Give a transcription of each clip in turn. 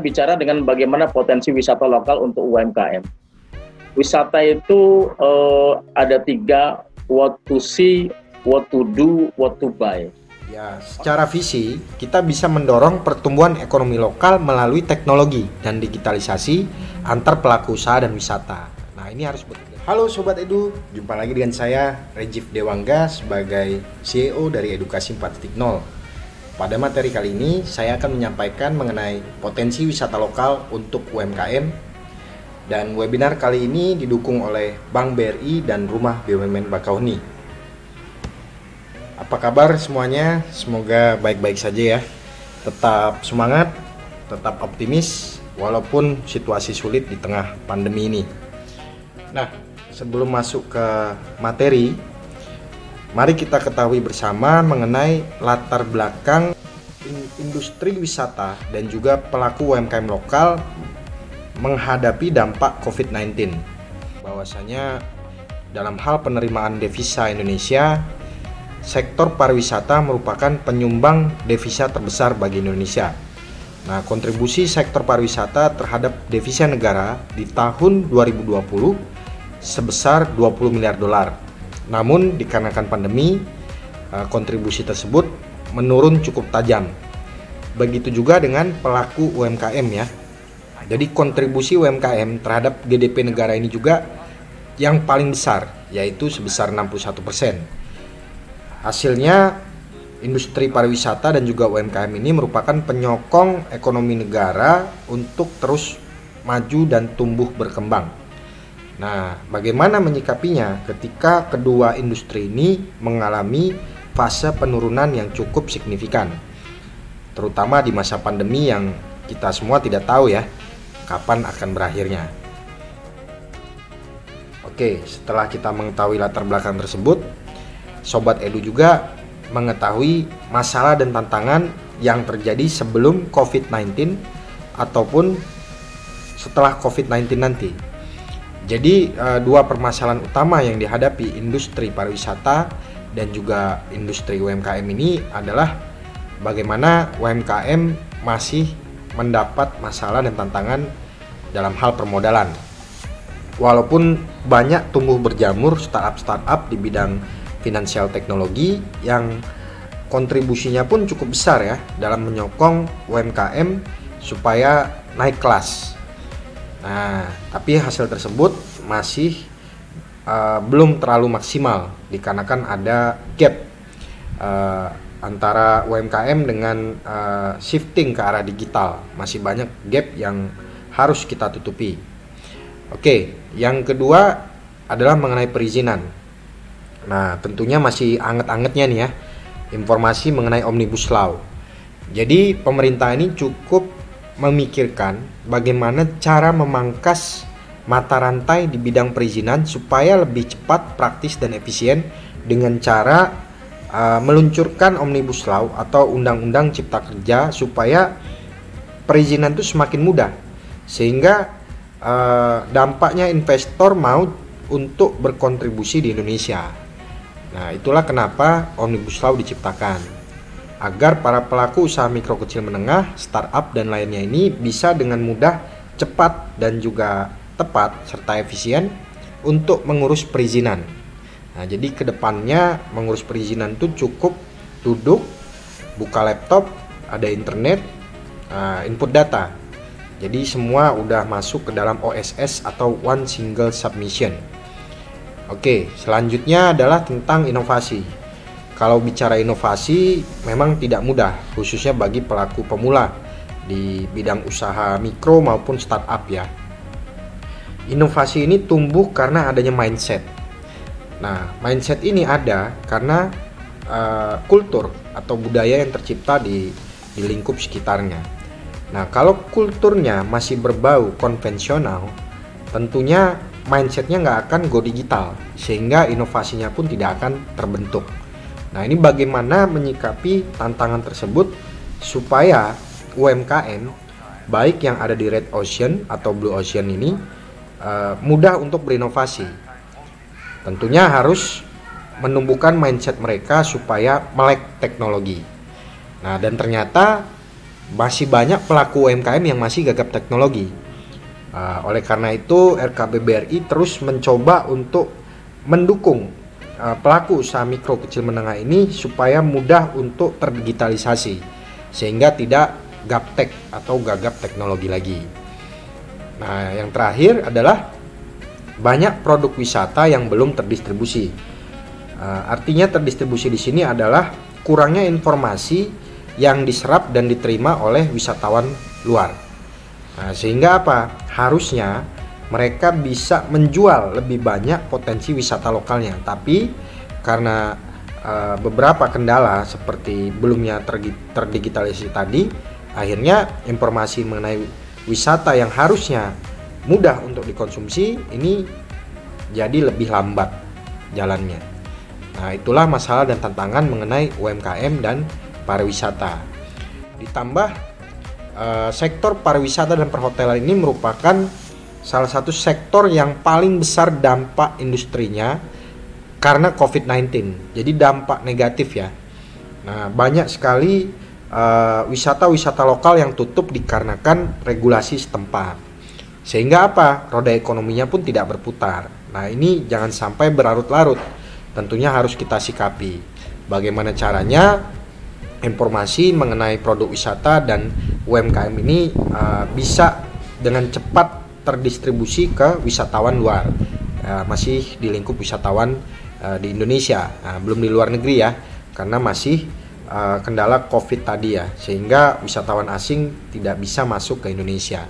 bicara dengan bagaimana potensi wisata lokal untuk UMKM. Wisata itu uh, ada tiga, what to see, what to do, what to buy. Ya, secara visi kita bisa mendorong pertumbuhan ekonomi lokal melalui teknologi dan digitalisasi antar pelaku usaha dan wisata. Nah, ini harus bekerja. Halo Sobat Edu, jumpa lagi dengan saya Regif Dewangga sebagai CEO dari Edukasi 4.0. Pada materi kali ini, saya akan menyampaikan mengenai potensi wisata lokal untuk UMKM dan webinar kali ini didukung oleh Bank BRI dan Rumah BUMN Bakauheni. Apa kabar semuanya? Semoga baik-baik saja ya. Tetap semangat, tetap optimis walaupun situasi sulit di tengah pandemi ini. Nah, sebelum masuk ke materi, Mari kita ketahui bersama mengenai latar belakang industri wisata dan juga pelaku UMKM lokal menghadapi dampak COVID-19. Bahwasanya dalam hal penerimaan devisa Indonesia, sektor pariwisata merupakan penyumbang devisa terbesar bagi Indonesia. Nah, kontribusi sektor pariwisata terhadap devisa negara di tahun 2020 sebesar 20 miliar dolar namun dikarenakan pandemi, eh, kontribusi tersebut menurun cukup tajam. Begitu juga dengan pelaku UMKM ya. Jadi kontribusi UMKM terhadap GDP negara ini juga yang paling besar yaitu sebesar 61%. Hasilnya industri pariwisata dan juga UMKM ini merupakan penyokong ekonomi negara untuk terus maju dan tumbuh berkembang. Nah, bagaimana menyikapinya ketika kedua industri ini mengalami fase penurunan yang cukup signifikan, terutama di masa pandemi yang kita semua tidak tahu ya kapan akan berakhirnya. Oke, setelah kita mengetahui latar belakang tersebut, Sobat Edu juga mengetahui masalah dan tantangan yang terjadi sebelum COVID-19 ataupun setelah COVID-19 nanti. Jadi uh, dua permasalahan utama yang dihadapi industri pariwisata dan juga industri UMKM ini adalah bagaimana UMKM masih mendapat masalah dan tantangan dalam hal permodalan. Walaupun banyak tumbuh berjamur startup-startup di bidang finansial teknologi yang kontribusinya pun cukup besar ya dalam menyokong UMKM supaya naik kelas Nah, tapi hasil tersebut masih uh, belum terlalu maksimal dikarenakan ada gap uh, antara UMKM dengan uh, shifting ke arah digital. Masih banyak gap yang harus kita tutupi. Oke, yang kedua adalah mengenai perizinan. Nah, tentunya masih anget-angetnya nih ya informasi mengenai Omnibus Law. Jadi pemerintah ini cukup memikirkan bagaimana cara memangkas mata rantai di bidang perizinan supaya lebih cepat, praktis dan efisien dengan cara uh, meluncurkan Omnibus Law atau Undang-Undang Cipta Kerja supaya perizinan itu semakin mudah sehingga uh, dampaknya investor mau untuk berkontribusi di Indonesia. Nah, itulah kenapa Omnibus Law diciptakan agar para pelaku usaha mikro kecil menengah, startup dan lainnya ini bisa dengan mudah, cepat dan juga tepat serta efisien untuk mengurus perizinan. Nah, jadi ke depannya mengurus perizinan itu cukup duduk, buka laptop, ada internet, uh, input data. Jadi semua udah masuk ke dalam OSS atau One Single Submission. Oke, selanjutnya adalah tentang inovasi. Kalau bicara inovasi memang tidak mudah khususnya bagi pelaku pemula di bidang usaha mikro maupun startup ya. Inovasi ini tumbuh karena adanya mindset. Nah, mindset ini ada karena uh, kultur atau budaya yang tercipta di di lingkup sekitarnya. Nah, kalau kulturnya masih berbau konvensional, tentunya mindsetnya nggak akan go digital, sehingga inovasinya pun tidak akan terbentuk. Nah, ini bagaimana menyikapi tantangan tersebut supaya UMKM baik yang ada di Red Ocean atau Blue Ocean ini uh, mudah untuk berinovasi. Tentunya harus menumbuhkan mindset mereka supaya melek teknologi. Nah, dan ternyata masih banyak pelaku UMKM yang masih gagap teknologi. Uh, oleh karena itu, RKBBRI terus mencoba untuk mendukung uh, pelaku usaha mikro kecil menengah ini supaya mudah untuk terdigitalisasi, sehingga tidak gaptek atau gagap teknologi lagi. Nah, yang terakhir adalah banyak produk wisata yang belum terdistribusi. Uh, artinya terdistribusi di sini adalah kurangnya informasi yang diserap dan diterima oleh wisatawan luar. Nah, sehingga apa? Harusnya mereka bisa menjual lebih banyak potensi wisata lokalnya. Tapi karena uh, beberapa kendala seperti belumnya terdigitalisasi tadi, akhirnya informasi mengenai wisata yang harusnya mudah untuk dikonsumsi ini jadi lebih lambat jalannya. Nah, itulah masalah dan tantangan mengenai UMKM dan pariwisata. Ditambah uh, sektor pariwisata dan perhotelan ini merupakan salah satu sektor yang paling besar dampak industrinya karena COVID-19. Jadi dampak negatif ya. Nah, banyak sekali eh, wisata-wisata uh, lokal yang tutup dikarenakan regulasi setempat. Sehingga apa? Roda ekonominya pun tidak berputar. Nah, ini jangan sampai berlarut-larut. Tentunya harus kita sikapi. Bagaimana caranya informasi mengenai produk wisata dan UMKM ini uh, bisa dengan cepat terdistribusi ke wisatawan luar. Uh, masih di lingkup wisatawan uh, di Indonesia, uh, belum di luar negeri ya, karena masih uh, kendala COVID tadi ya, sehingga wisatawan asing tidak bisa masuk ke Indonesia.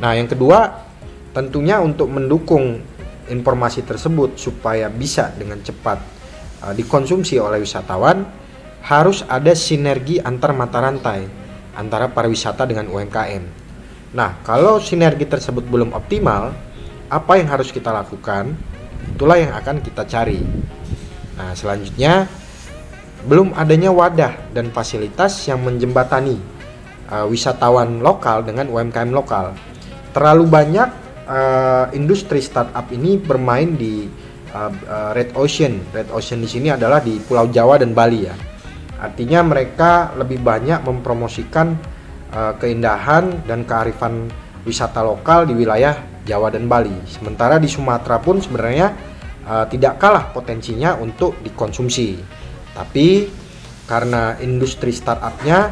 Nah, yang kedua, tentunya untuk mendukung informasi tersebut supaya bisa dengan cepat uh, dikonsumsi oleh wisatawan harus ada sinergi antar mata rantai antara pariwisata dengan UMKM. Nah, kalau sinergi tersebut belum optimal, apa yang harus kita lakukan? Itulah yang akan kita cari. Nah, selanjutnya belum adanya wadah dan fasilitas yang menjembatani uh, wisatawan lokal dengan UMKM lokal. Terlalu banyak uh, industri startup ini bermain di uh, uh, Red Ocean. Red Ocean di sini adalah di Pulau Jawa dan Bali ya Artinya mereka lebih banyak mempromosikan uh, keindahan dan kearifan wisata lokal di wilayah Jawa dan Bali. Sementara di Sumatera pun sebenarnya uh, tidak kalah potensinya untuk dikonsumsi. Tapi karena industri startupnya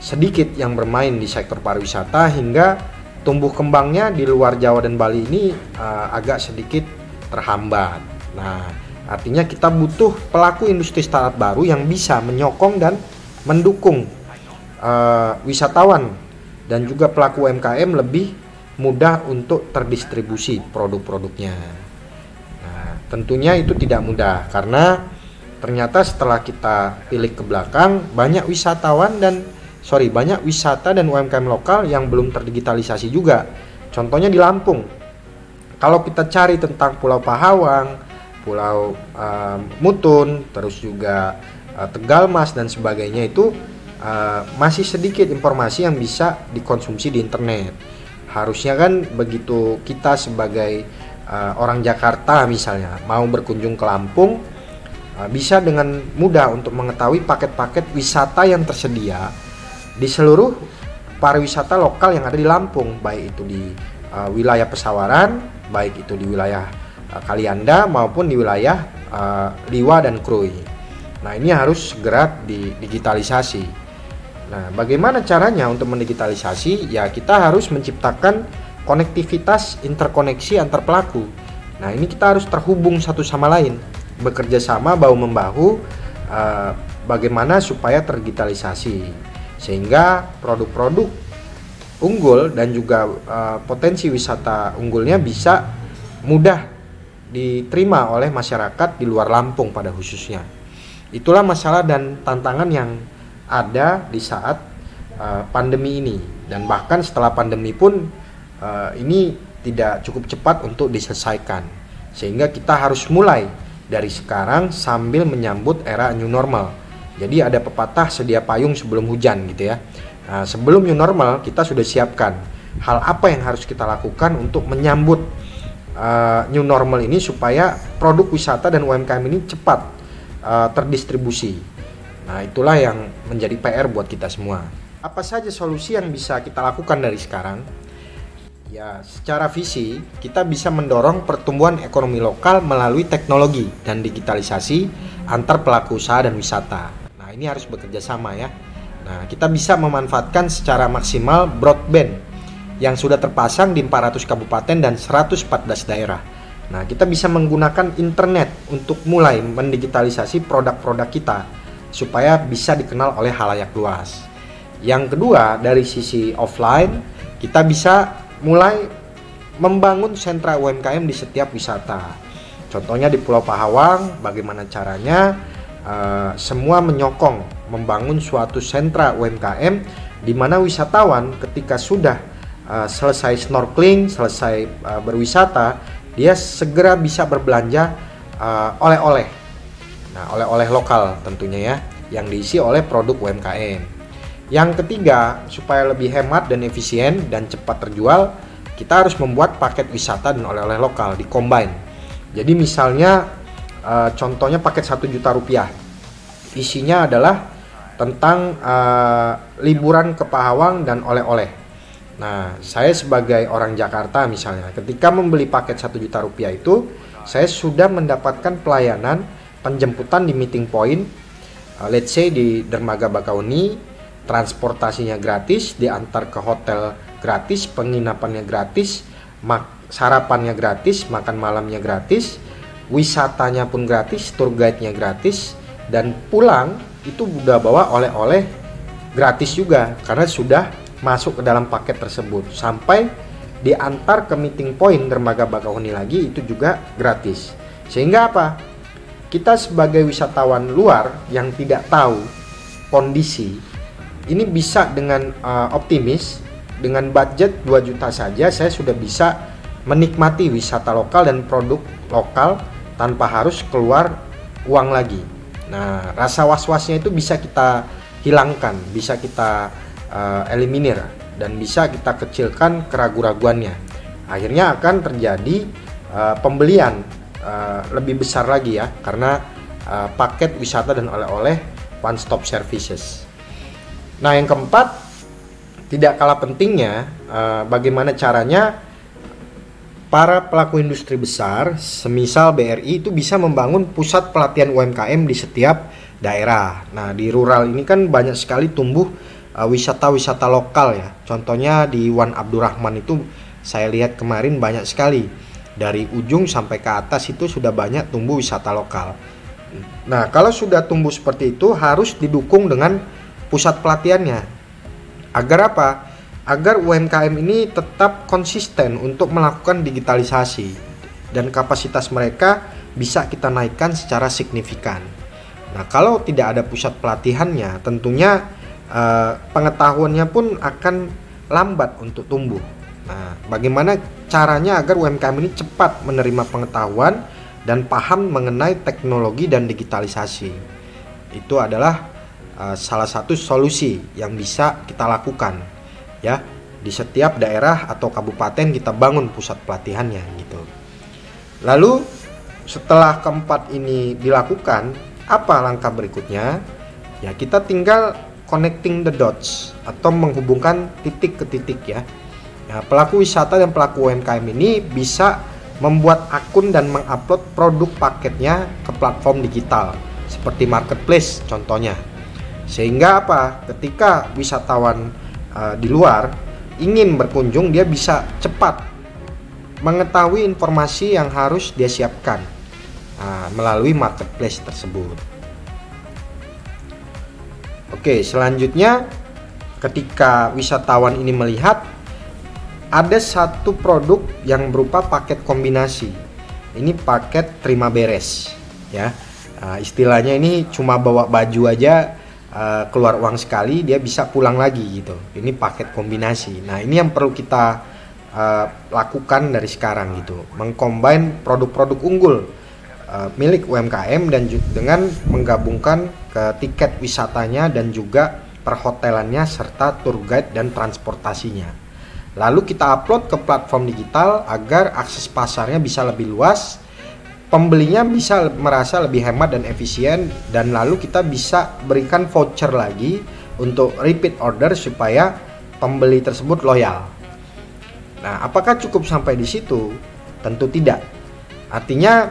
sedikit yang bermain di sektor pariwisata hingga tumbuh kembangnya di luar Jawa dan Bali ini uh, agak sedikit terhambat. Nah, Artinya kita butuh pelaku industri startup baru yang bisa menyokong dan mendukung uh, wisatawan dan juga pelaku UMKM lebih mudah untuk terdistribusi produk-produknya. Nah, tentunya itu tidak mudah karena ternyata setelah kita pilih ke belakang banyak wisatawan dan sorry banyak wisata dan UMKM lokal yang belum terdigitalisasi juga. Contohnya di Lampung. Kalau kita cari tentang Pulau Pahawang, Pulau uh, Mutun, terus juga uh, Tegal Mas dan sebagainya itu uh, masih sedikit informasi yang bisa dikonsumsi di internet. Harusnya kan begitu kita sebagai uh, orang Jakarta misalnya mau berkunjung ke Lampung uh, bisa dengan mudah untuk mengetahui paket-paket wisata yang tersedia di seluruh pariwisata lokal yang ada di Lampung, baik itu di uh, wilayah Pesawaran, baik itu di wilayah Kalianda maupun di wilayah uh, Liwa dan Krui. Nah, ini harus segera didigitalisasi. Nah, bagaimana caranya untuk mendigitalisasi? Ya, kita harus menciptakan konektivitas interkoneksi antar pelaku. Nah, ini kita harus terhubung satu sama lain, bekerja sama bahu membahu uh, bagaimana supaya terdigitalisasi sehingga produk-produk unggul dan juga uh, potensi wisata unggulnya bisa mudah diterima oleh masyarakat di luar Lampung pada khususnya. Itulah masalah dan tantangan yang ada di saat uh, pandemi ini dan bahkan setelah pandemi pun uh, ini tidak cukup cepat untuk diselesaikan. Sehingga kita harus mulai dari sekarang sambil menyambut era new normal. Jadi ada pepatah sedia payung sebelum hujan gitu ya. Nah, sebelum new normal kita sudah siapkan hal apa yang harus kita lakukan untuk menyambut uh, new normal ini supaya produk wisata dan UMKM ini cepat uh, terdistribusi. Nah, itulah yang menjadi PR buat kita semua. apa saja solusi yang bisa kita lakukan dari sekarang? Ya, secara visi kita bisa mendorong pertumbuhan ekonomi lokal melalui teknologi dan digitalisasi antar pelaku usaha dan wisata. Nah, ini harus bekerja sama ya. Nah, kita bisa memanfaatkan secara maksimal broadband yang sudah terpasang di 400 kabupaten dan 114 daerah. Nah, kita bisa menggunakan internet untuk mulai mendigitalisasi produk-produk kita supaya bisa dikenal oleh halayak luas. Yang kedua, dari sisi offline, kita bisa mulai membangun sentra UMKM di setiap wisata. Contohnya di Pulau Pahawang, bagaimana caranya uh, semua menyokong membangun suatu sentra UMKM di mana wisatawan ketika sudah uh, selesai snorkeling, selesai uh, berwisata, dia segera bisa berbelanja oleh-oleh. Nah, oleh-oleh lokal tentunya ya, yang diisi oleh produk UMKM. Yang ketiga, supaya lebih hemat dan efisien dan cepat terjual, kita harus membuat paket wisata dan oleh-oleh lokal di combine. Jadi misalnya uh, contohnya paket 1 juta rupiah. Isinya adalah tentang uh, liburan ke Pahawang dan oleh-oleh. Nah, saya sebagai orang Jakarta misalnya, ketika membeli paket 1 juta rupiah itu, saya sudah mendapatkan pelayanan penjemputan di meeting point, uh, let's say di Dermaga Bakauni, transportasinya gratis, diantar ke hotel gratis, penginapannya gratis, mak sarapannya gratis, makan malamnya gratis, wisatanya pun gratis, tour guide-nya gratis, dan pulang itu udah bawa oleh-oleh gratis juga karena sudah masuk ke dalam paket tersebut. Sampai diantar ke meeting point dermaga Bakauheni lagi itu juga gratis. Sehingga apa kita sebagai wisatawan luar yang tidak tahu kondisi ini bisa dengan uh, optimis dengan budget 2 juta saja saya sudah bisa menikmati wisata lokal dan produk lokal tanpa harus keluar uang lagi. Nah, rasa was-wasnya itu bisa kita hilangkan, bisa kita uh, eliminir dan bisa kita kecilkan keraguan-raguannya. Akhirnya akan terjadi uh, pembelian uh, lebih besar lagi ya karena uh, paket wisata dan oleh-oleh one stop services. Nah, yang keempat, tidak kalah pentingnya, uh, bagaimana caranya para pelaku industri besar, semisal BRI itu bisa membangun pusat pelatihan UMKM di setiap daerah. Nah, di rural ini kan banyak sekali tumbuh wisata eh, wisata-wisata lokal ya. Contohnya di Wan Abdurrahman itu saya lihat kemarin banyak sekali. Dari ujung sampai ke atas itu sudah banyak tumbuh wisata lokal. Nah, kalau sudah tumbuh seperti itu harus didukung dengan pusat pelatihannya. Agar apa? Agar UMKM ini tetap konsisten untuk melakukan digitalisasi dan kapasitas mereka bisa kita naikkan secara signifikan. Nah, kalau tidak ada pusat pelatihannya, tentunya eh, pengetahuannya pun akan lambat untuk tumbuh. Nah, bagaimana caranya agar UMKM ini cepat menerima pengetahuan dan paham mengenai teknologi dan digitalisasi? Itu adalah uh, salah satu solusi yang bisa kita lakukan ya di setiap daerah atau kabupaten kita bangun pusat pelatihannya gitu. Lalu setelah keempat ini dilakukan, apa langkah berikutnya? Ya kita tinggal connecting the dots atau menghubungkan titik ke titik ya. Ya pelaku wisata dan pelaku UMKM ini bisa membuat akun dan mengupload produk paketnya ke platform digital seperti marketplace contohnya sehingga apa? Ketika wisatawan uh, di luar ingin berkunjung, dia bisa cepat mengetahui informasi yang harus dia siapkan uh, melalui marketplace tersebut. Oke, selanjutnya ketika wisatawan ini melihat ada satu produk yang berupa paket kombinasi. Ini paket terima beres, ya. Uh, istilahnya ini cuma bawa baju aja uh, keluar uang sekali dia bisa pulang lagi gitu ini paket kombinasi nah ini yang perlu kita uh, lakukan dari sekarang gitu mengcombine produk-produk unggul uh, milik UMKM dan dengan menggabungkan ke tiket wisatanya dan juga perhotelannya serta tour guide dan transportasinya lalu kita upload ke platform digital agar akses pasarnya bisa lebih luas pembelinya bisa merasa lebih hemat dan efisien dan lalu kita bisa berikan voucher lagi untuk repeat order supaya pembeli tersebut loyal. Nah, apakah cukup sampai di situ? Tentu tidak. Artinya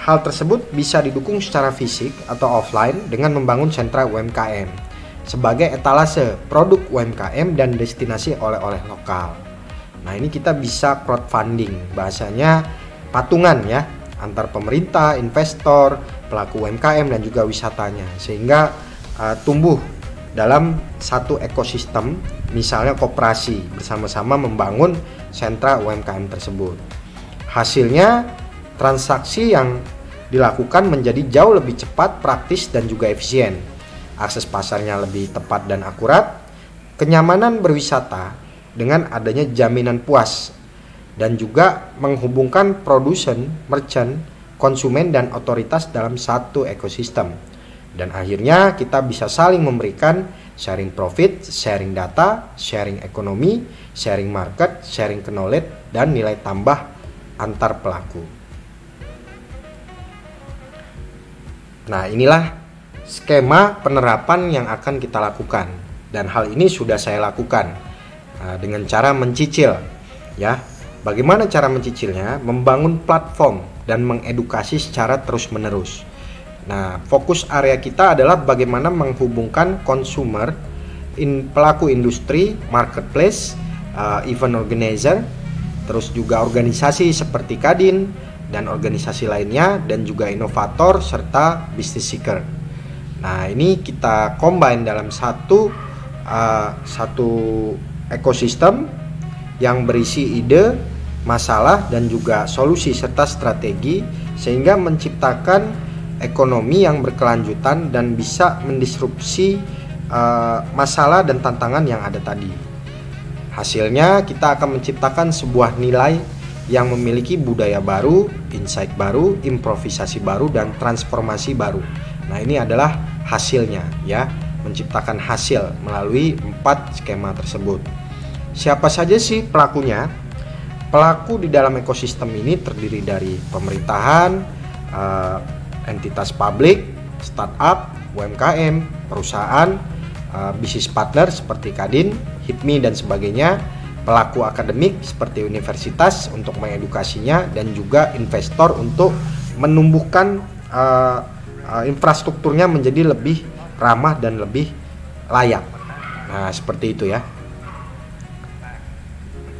hal tersebut bisa didukung secara fisik atau offline dengan membangun sentra UMKM sebagai etalase produk UMKM dan destinasi oleh-oleh lokal. Nah, ini kita bisa crowdfunding, bahasanya patungan ya antar pemerintah, investor, pelaku UMKM dan juga wisatanya sehingga uh, tumbuh dalam satu ekosistem misalnya koperasi bersama-sama membangun sentra UMKM tersebut. Hasilnya transaksi yang dilakukan menjadi jauh lebih cepat, praktis dan juga efisien. Akses pasarnya lebih tepat dan akurat, kenyamanan berwisata dengan adanya jaminan puas dan juga menghubungkan produsen, merchant, konsumen dan otoritas dalam satu ekosistem. Dan akhirnya kita bisa saling memberikan sharing profit, sharing data, sharing ekonomi, sharing market, sharing knowledge dan nilai tambah antar pelaku. Nah, inilah skema penerapan yang akan kita lakukan dan hal ini sudah saya lakukan dengan cara mencicil ya Bagaimana cara mencicilnya? Membangun platform dan mengedukasi secara terus-menerus. Nah, fokus area kita adalah bagaimana menghubungkan consumer, in, pelaku industri, marketplace, uh, event organizer, terus juga organisasi seperti Kadin dan organisasi lainnya dan juga inovator serta business seeker. Nah, ini kita combine dalam satu uh, satu ekosistem yang berisi ide, masalah dan juga solusi serta strategi sehingga menciptakan ekonomi yang berkelanjutan dan bisa mendisrupsi uh, masalah dan tantangan yang ada tadi. Hasilnya kita akan menciptakan sebuah nilai yang memiliki budaya baru, insight baru, improvisasi baru dan transformasi baru. Nah, ini adalah hasilnya ya, menciptakan hasil melalui empat skema tersebut. Siapa saja sih pelakunya? Pelaku di dalam ekosistem ini terdiri dari pemerintahan, uh, entitas publik, startup, UMKM, perusahaan, uh, bisnis partner seperti Kadin, HIPMI dan sebagainya, pelaku akademik seperti universitas untuk mengedukasinya dan juga investor untuk menumbuhkan uh, uh, infrastrukturnya menjadi lebih ramah dan lebih layak. Nah, seperti itu ya.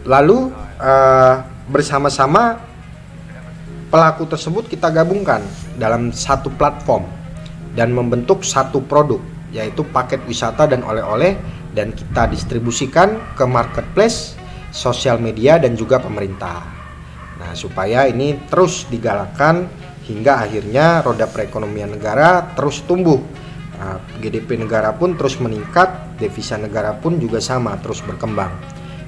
Lalu uh, bersama-sama pelaku tersebut kita gabungkan dalam satu platform dan membentuk satu produk yaitu paket wisata dan oleh-oleh dan kita distribusikan ke marketplace, sosial media dan juga pemerintah. Nah, supaya ini terus digalakkan hingga akhirnya roda perekonomian negara terus tumbuh. Nah, GDP negara pun terus meningkat, devisa negara pun juga sama terus berkembang.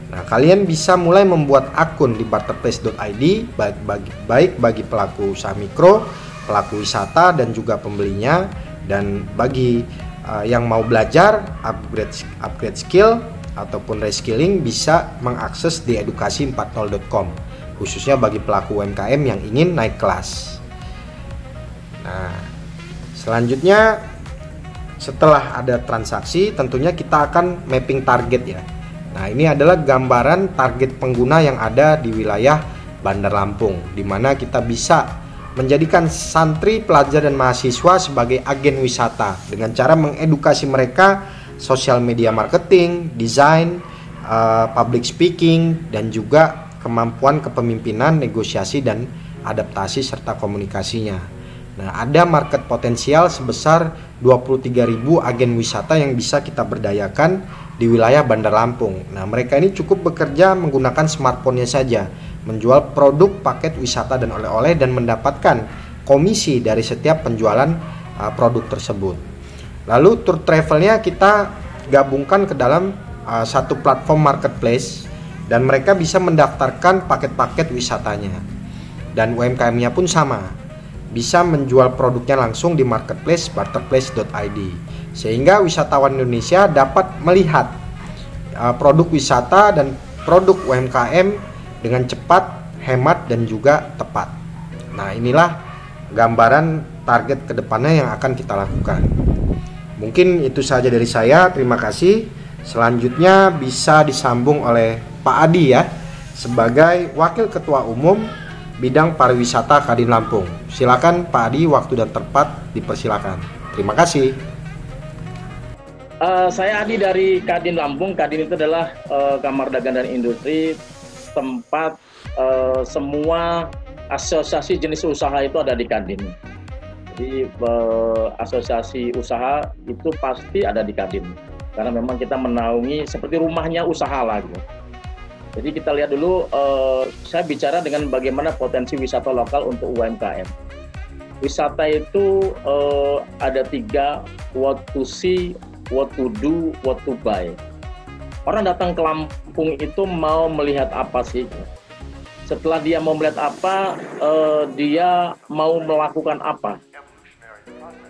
Nah, kalian bisa mulai membuat akun di barterplace.id baik bagi, baik bagi pelaku usaha mikro, pelaku wisata dan juga pembelinya dan bagi uh, yang mau belajar upgrade upgrade skill ataupun reskilling bisa mengakses di edukasi40.com khususnya bagi pelaku UMKM yang ingin naik kelas. Nah, selanjutnya setelah ada transaksi tentunya kita akan mapping target ya Nah, ini adalah gambaran target pengguna yang ada di wilayah Bandar Lampung, di mana kita bisa menjadikan santri, pelajar, dan mahasiswa sebagai agen wisata dengan cara mengedukasi mereka sosial media marketing, desain, uh, public speaking, dan juga kemampuan kepemimpinan, negosiasi, dan adaptasi serta komunikasinya. Nah, ada market potensial sebesar 23.000 agen wisata yang bisa kita berdayakan di wilayah Bandar Lampung. Nah, mereka ini cukup bekerja menggunakan smartphone-nya saja, menjual produk paket wisata dan oleh-oleh dan mendapatkan komisi dari setiap penjualan uh, produk tersebut. Lalu tour travelnya kita gabungkan ke dalam uh, satu platform marketplace dan mereka bisa mendaftarkan paket-paket wisatanya. Dan UMKM-nya pun sama, bisa menjual produknya langsung di marketplace barterplace.id sehingga wisatawan Indonesia dapat melihat uh, produk wisata dan produk UMKM dengan cepat, hemat dan juga tepat. Nah, inilah gambaran target ke depannya yang akan kita lakukan. Mungkin itu saja dari saya. Terima kasih. Selanjutnya bisa disambung oleh Pak Adi ya sebagai Wakil Ketua Umum Bidang Pariwisata Kadin Lampung. Silakan Pak Adi, waktu dan tempat dipersilakan. Terima kasih. Uh, saya Adi dari Kadin Lampung. Kadin itu adalah uh, Kamar Dagang dan Industri, tempat uh, semua asosiasi jenis usaha itu ada di Kadin. Jadi uh, asosiasi usaha itu pasti ada di Kadin. Karena memang kita menaungi seperti rumahnya usaha lah gitu. Jadi kita lihat dulu, uh, saya bicara dengan bagaimana potensi wisata lokal untuk UMKM. Wisata itu uh, ada tiga, what to see, what to do, what to buy. Orang datang ke Lampung itu mau melihat apa sih? Setelah dia mau melihat apa, uh, dia mau melakukan apa?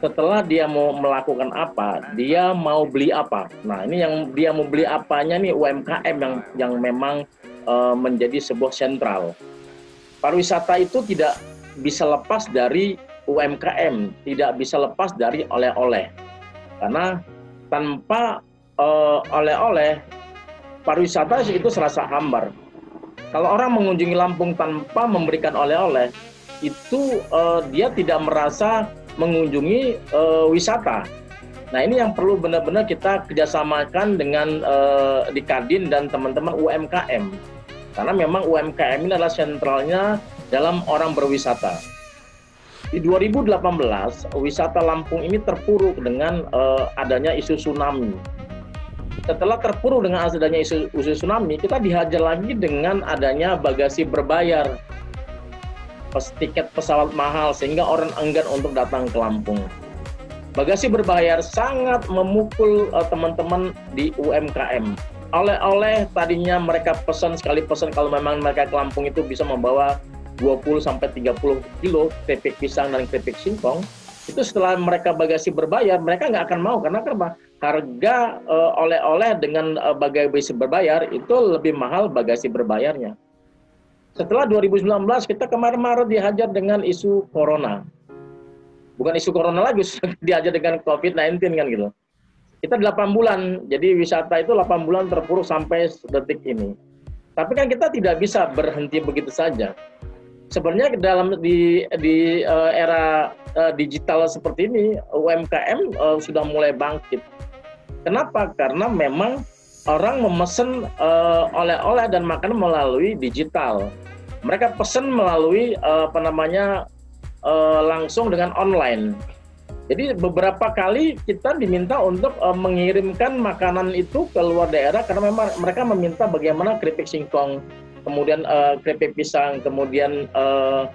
Setelah dia mau melakukan apa, dia mau beli apa. Nah, ini yang dia mau beli apanya nih UMKM yang yang memang uh, menjadi sebuah sentral. Pariwisata itu tidak bisa lepas dari UMKM, tidak bisa lepas dari oleh-oleh. Karena tanpa uh, oleh-oleh, pariwisata itu serasa hambar. Kalau orang mengunjungi Lampung tanpa memberikan oleh-oleh, itu uh, dia tidak merasa mengunjungi uh, wisata. Nah ini yang perlu benar-benar kita kerjasamakan dengan uh, di Kadin dan teman-teman UMKM karena memang UMKM ini adalah sentralnya dalam orang berwisata. Di 2018, wisata Lampung ini terpuruk dengan uh, adanya isu tsunami. Setelah terpuruk dengan adanya isu, isu tsunami, kita dihajar lagi dengan adanya bagasi berbayar. Pes, tiket pesawat mahal sehingga orang enggan untuk datang ke Lampung. Bagasi berbayar sangat memukul uh, teman-teman di UMKM oleh-oleh tadinya mereka pesan sekali pesan kalau memang mereka ke Lampung itu bisa membawa 20 sampai 30 kilo keripik pisang dan keripik singkong. Itu setelah mereka bagasi berbayar mereka nggak akan mau karena kenapa harga uh, oleh-oleh dengan uh, bagasi berbayar itu lebih mahal bagasi berbayarnya setelah 2019 kita kemarin Maret dihajar dengan isu corona bukan isu corona lagi dihajar dengan COVID-19 kan gitu kita 8 bulan, jadi wisata itu 8 bulan terpuruk sampai detik ini. Tapi kan kita tidak bisa berhenti begitu saja. Sebenarnya dalam di di uh, era uh, digital seperti ini UMKM uh, sudah mulai bangkit. Kenapa? Karena memang orang memesan uh, oleh-oleh dan makanan melalui digital. Mereka pesan melalui uh, apa namanya uh, langsung dengan online jadi beberapa kali kita diminta untuk uh, mengirimkan makanan itu ke luar daerah karena memang mereka meminta bagaimana keripik singkong, kemudian uh, keripik pisang, kemudian uh,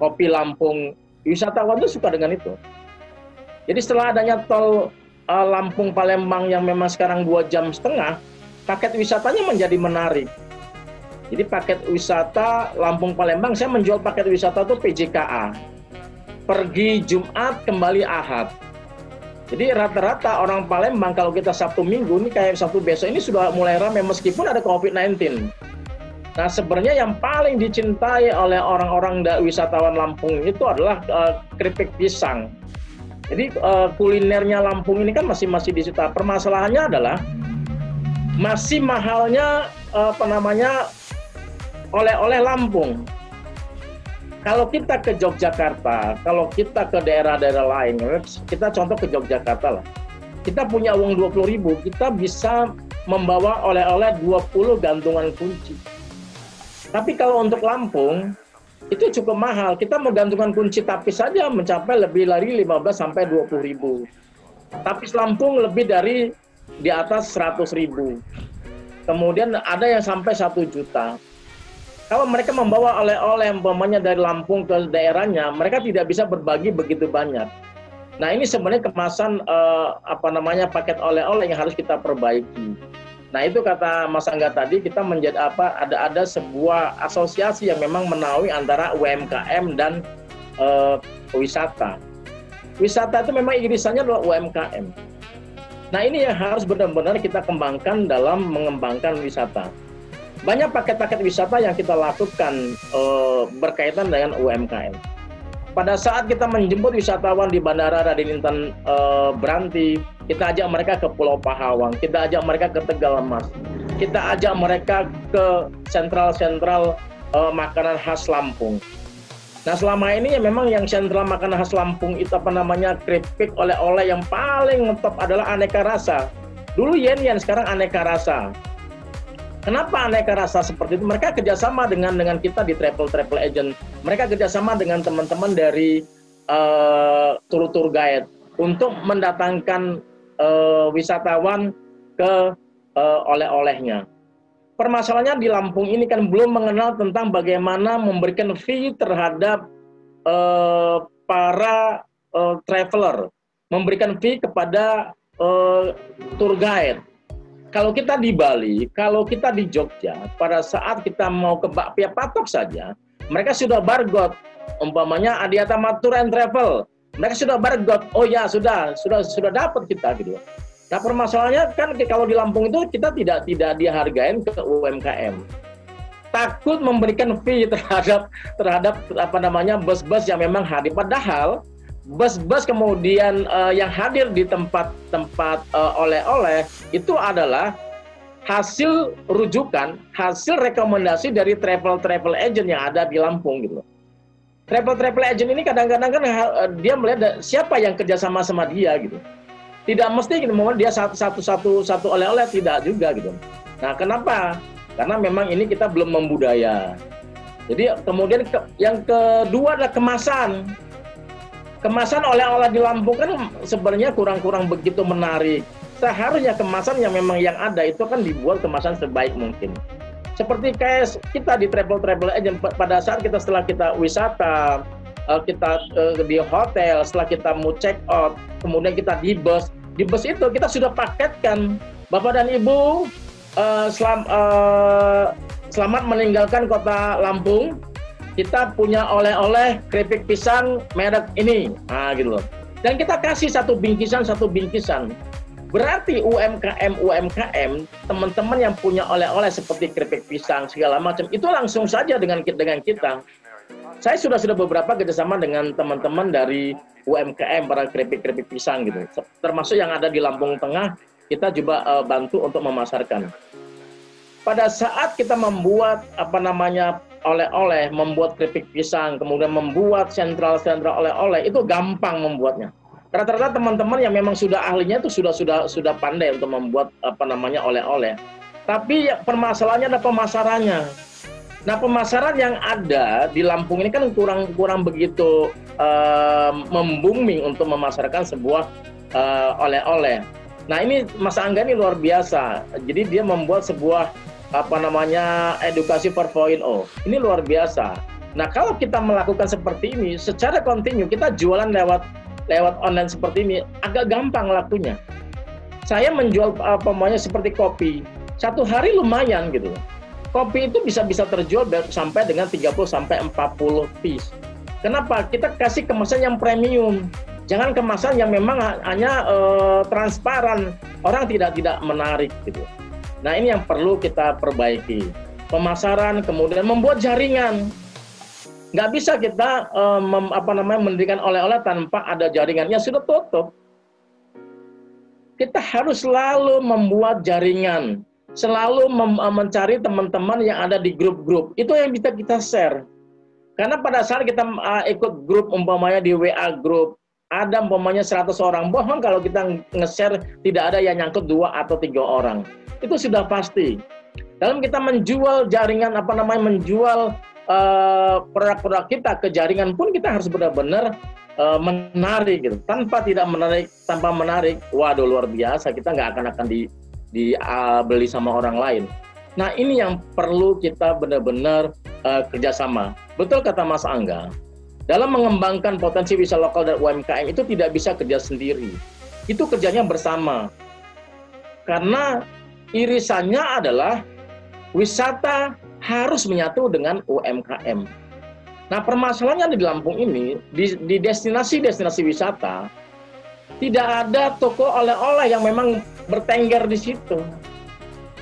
kopi Lampung. Wisatawan itu suka dengan itu. Jadi setelah adanya tol uh, Lampung Palembang yang memang sekarang dua jam setengah, paket wisatanya menjadi menarik. Jadi paket wisata Lampung Palembang, saya menjual paket wisata itu PJKA pergi Jumat kembali Ahad. Jadi rata-rata orang Palembang kalau kita Sabtu Minggu ini kayak Sabtu besok ini sudah mulai ramai meskipun ada COVID-19. Nah sebenarnya yang paling dicintai oleh orang-orang wisatawan Lampung itu adalah uh, keripik pisang. Jadi uh, kulinernya Lampung ini kan masih masih disita. Permasalahannya adalah masih mahalnya uh, apa namanya oleh-oleh Lampung kalau kita ke Yogyakarta, kalau kita ke daerah-daerah lain, kita contoh ke Yogyakarta lah. Kita punya uang 20 ribu, kita bisa membawa oleh-oleh 20 gantungan kunci. Tapi kalau untuk Lampung, itu cukup mahal. Kita mau gantungan kunci tapis saja mencapai lebih dari 15 sampai 20 ribu. Tapis Lampung lebih dari di atas 100 ribu. Kemudian ada yang sampai 1 juta kalau mereka membawa oleh-oleh umpamanya dari Lampung ke daerahnya, mereka tidak bisa berbagi begitu banyak. Nah ini sebenarnya kemasan uh, apa namanya paket oleh-oleh yang harus kita perbaiki. Nah itu kata Mas Angga tadi kita menjadi apa ada ada sebuah asosiasi yang memang menaungi antara UMKM dan uh, wisata. Wisata itu memang irisannya adalah UMKM. Nah ini yang harus benar-benar kita kembangkan dalam mengembangkan wisata banyak paket-paket wisata yang kita lakukan uh, berkaitan dengan UMKM. pada saat kita menjemput wisatawan di Bandara Raden Intan uh, Beranti, kita ajak mereka ke Pulau Pahawang, kita ajak mereka ke Tegal Mas, kita ajak mereka ke sentral-sentral uh, makanan khas Lampung. Nah selama ini ya memang yang sentral makanan khas Lampung itu apa namanya keripik oleh-oleh yang paling ngetop adalah aneka rasa. Dulu yen yen sekarang aneka rasa. Kenapa aneka rasa seperti itu? Mereka kerjasama dengan dengan kita di travel travel agent. Mereka kerjasama dengan teman-teman dari uh, tour tour guide untuk mendatangkan uh, wisatawan ke uh, oleh-olehnya. Permasalahannya di Lampung ini kan belum mengenal tentang bagaimana memberikan fee terhadap uh, para uh, traveler, memberikan fee kepada uh, tour guide kalau kita di Bali, kalau kita di Jogja, pada saat kita mau ke Bakpia Patok saja, mereka sudah bargot. Umpamanya Adiata Matur and Travel, mereka sudah bargot. Oh ya, sudah, sudah, sudah dapat kita gitu. Nah permasalahannya kan kalau di Lampung itu kita tidak tidak dihargain ke UMKM. Takut memberikan fee terhadap terhadap apa namanya bus-bus yang memang hadir. Padahal bus-bus kemudian uh, yang hadir di tempat-tempat uh, oleh-oleh itu adalah hasil rujukan, hasil rekomendasi dari travel-travel agent yang ada di Lampung gitu. Travel-travel agent ini kadang-kadang kan uh, dia melihat siapa yang kerjasama sama dia gitu. Tidak mesti gitu, dia satu satu satu satu oleh-oleh tidak juga gitu. Nah, kenapa? Karena memang ini kita belum membudaya. Jadi kemudian ke, yang kedua adalah kemasan kemasan oleh-oleh di Lampung kan sebenarnya kurang-kurang begitu menarik. Seharusnya kemasan yang memang yang ada itu kan dibuat kemasan sebaik mungkin. Seperti kayak kita di travel travel agent pada saat kita setelah kita wisata, eh, kita eh, di hotel, setelah kita mau check out, kemudian kita di bus, di bus itu kita sudah paketkan Bapak dan Ibu uh, selam, selamat meninggalkan kota Lampung kita punya oleh-oleh keripik pisang merek ini, nah gitu loh. Dan kita kasih satu bingkisan satu bingkisan. Berarti UMKM UMKM teman-teman yang punya oleh-oleh seperti keripik pisang segala macam itu langsung saja dengan dengan kita. Saya sudah sudah beberapa kerjasama dengan teman-teman dari UMKM para keripik-keripik pisang gitu, termasuk yang ada di Lampung Tengah kita juga uh, bantu untuk memasarkan. Pada saat kita membuat apa namanya oleh-oleh, membuat keripik pisang, kemudian membuat sentral-sentral oleh-oleh itu gampang membuatnya. Rata-rata teman-teman yang memang sudah ahlinya itu sudah sudah sudah pandai untuk membuat apa namanya oleh-oleh. Tapi ya, permasalahannya ada pemasarannya. Nah pemasaran yang ada di Lampung ini kan kurang kurang begitu uh, membuming untuk memasarkan sebuah uh, oleh-oleh. Nah ini Mas Angga ini luar biasa. Jadi dia membuat sebuah apa namanya edukasi 4.0. Ini luar biasa. Nah, kalau kita melakukan seperti ini secara kontinu, kita jualan lewat lewat online seperti ini agak gampang lakunya. Saya menjual apa namanya seperti kopi. Satu hari lumayan gitu. Kopi itu bisa bisa terjual sampai dengan 30 sampai 40 piece. Kenapa? Kita kasih kemasan yang premium. Jangan kemasan yang memang hanya uh, transparan. Orang tidak tidak menarik gitu. Nah ini yang perlu kita perbaiki. Pemasaran, kemudian membuat jaringan. Nggak bisa kita uh, mem, apa namanya mendirikan oleh-oleh tanpa ada jaringannya sudah tutup. Kita harus selalu membuat jaringan, selalu mem, uh, mencari teman-teman yang ada di grup-grup. Itu yang bisa kita share. Karena pada saat kita uh, ikut grup umpamanya di WA grup, ada umpamanya 100 orang, bohong kalau kita nge-share tidak ada yang nyangkut dua atau tiga orang itu sudah pasti. Dalam kita menjual jaringan apa namanya menjual uh, produk-produk kita ke jaringan pun kita harus benar-benar uh, menarik gitu. Tanpa tidak menarik, tanpa menarik, waduh luar biasa kita nggak akan akan di dibeli uh, sama orang lain. Nah ini yang perlu kita benar-benar uh, kerjasama. Betul kata Mas Angga, dalam mengembangkan potensi wisata lokal dan UMKM itu tidak bisa kerja sendiri. Itu kerjanya bersama. Karena irisannya adalah wisata harus menyatu dengan UMKM. Nah permasalahannya di Lampung ini, di destinasi-destinasi wisata, tidak ada toko oleh-oleh yang memang bertengger di situ.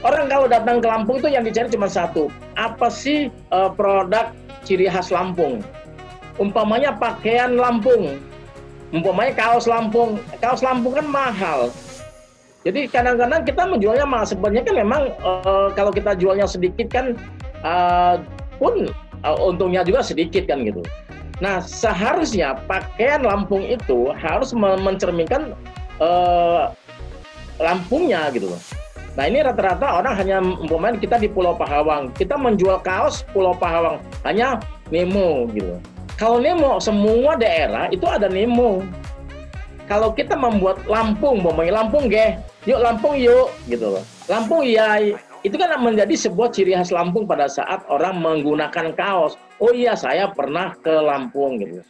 Orang kalau datang ke Lampung itu yang dicari cuma satu, apa sih uh, produk ciri khas Lampung? umpamanya pakaian Lampung, umpamanya kaos Lampung, kaos Lampung kan mahal. Jadi kadang-kadang kita menjualnya mahal. Sebenarnya kan memang uh, kalau kita jualnya sedikit kan uh, pun uh, untungnya juga sedikit kan gitu. Nah seharusnya pakaian Lampung itu harus mencerminkan uh, Lampungnya gitu. Nah ini rata-rata orang hanya umpamanya kita di Pulau Pahawang, kita menjual kaos Pulau Pahawang hanya Nemo gitu. Kalau Nemo semua daerah itu ada Nemo. Kalau kita membuat Lampung, umpamanya Lampung ge, yuk Lampung yuk gitu loh. Lampung iya, itu kan menjadi sebuah ciri khas Lampung pada saat orang menggunakan kaos. Oh iya saya pernah ke Lampung gitu.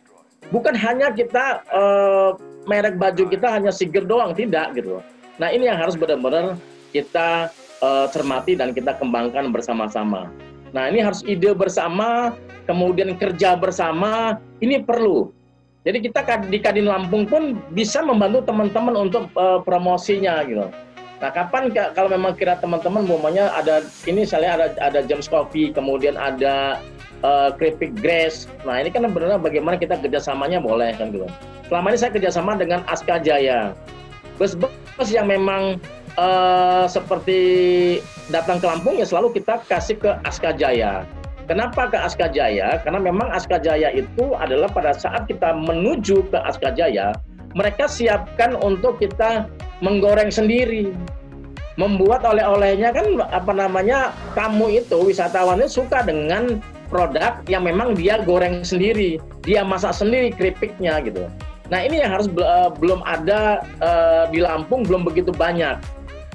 Bukan hanya kita uh, merek baju kita hanya Siger doang, tidak gitu loh. Nah ini yang harus benar-benar kita uh, cermati dan kita kembangkan bersama-sama. Nah, ini harus ide bersama, kemudian kerja bersama, ini perlu. Jadi kita di Kadin Lampung pun bisa membantu teman-teman untuk uh, promosinya gitu. Nah, kapan kalau memang kira teman-teman umpamanya ada ini saya ada ada James Coffee, kemudian ada uh, Kripik Grass. Nah, ini kan benar bagaimana kita kerjasamanya boleh kan gitu. Selama ini saya kerjasama dengan Aska Jaya. Bus-bus yang memang uh, seperti datang ke Lampung ya selalu kita kasih ke Aska Jaya. Kenapa ke Aska Jaya? Karena memang Aska Jaya itu adalah pada saat kita menuju ke Aska Jaya, mereka siapkan untuk kita menggoreng sendiri. Membuat oleh-olehnya kan apa namanya tamu itu wisatawannya suka dengan produk yang memang dia goreng sendiri, dia masak sendiri keripiknya gitu. Nah ini yang harus uh, belum ada uh, di Lampung belum begitu banyak.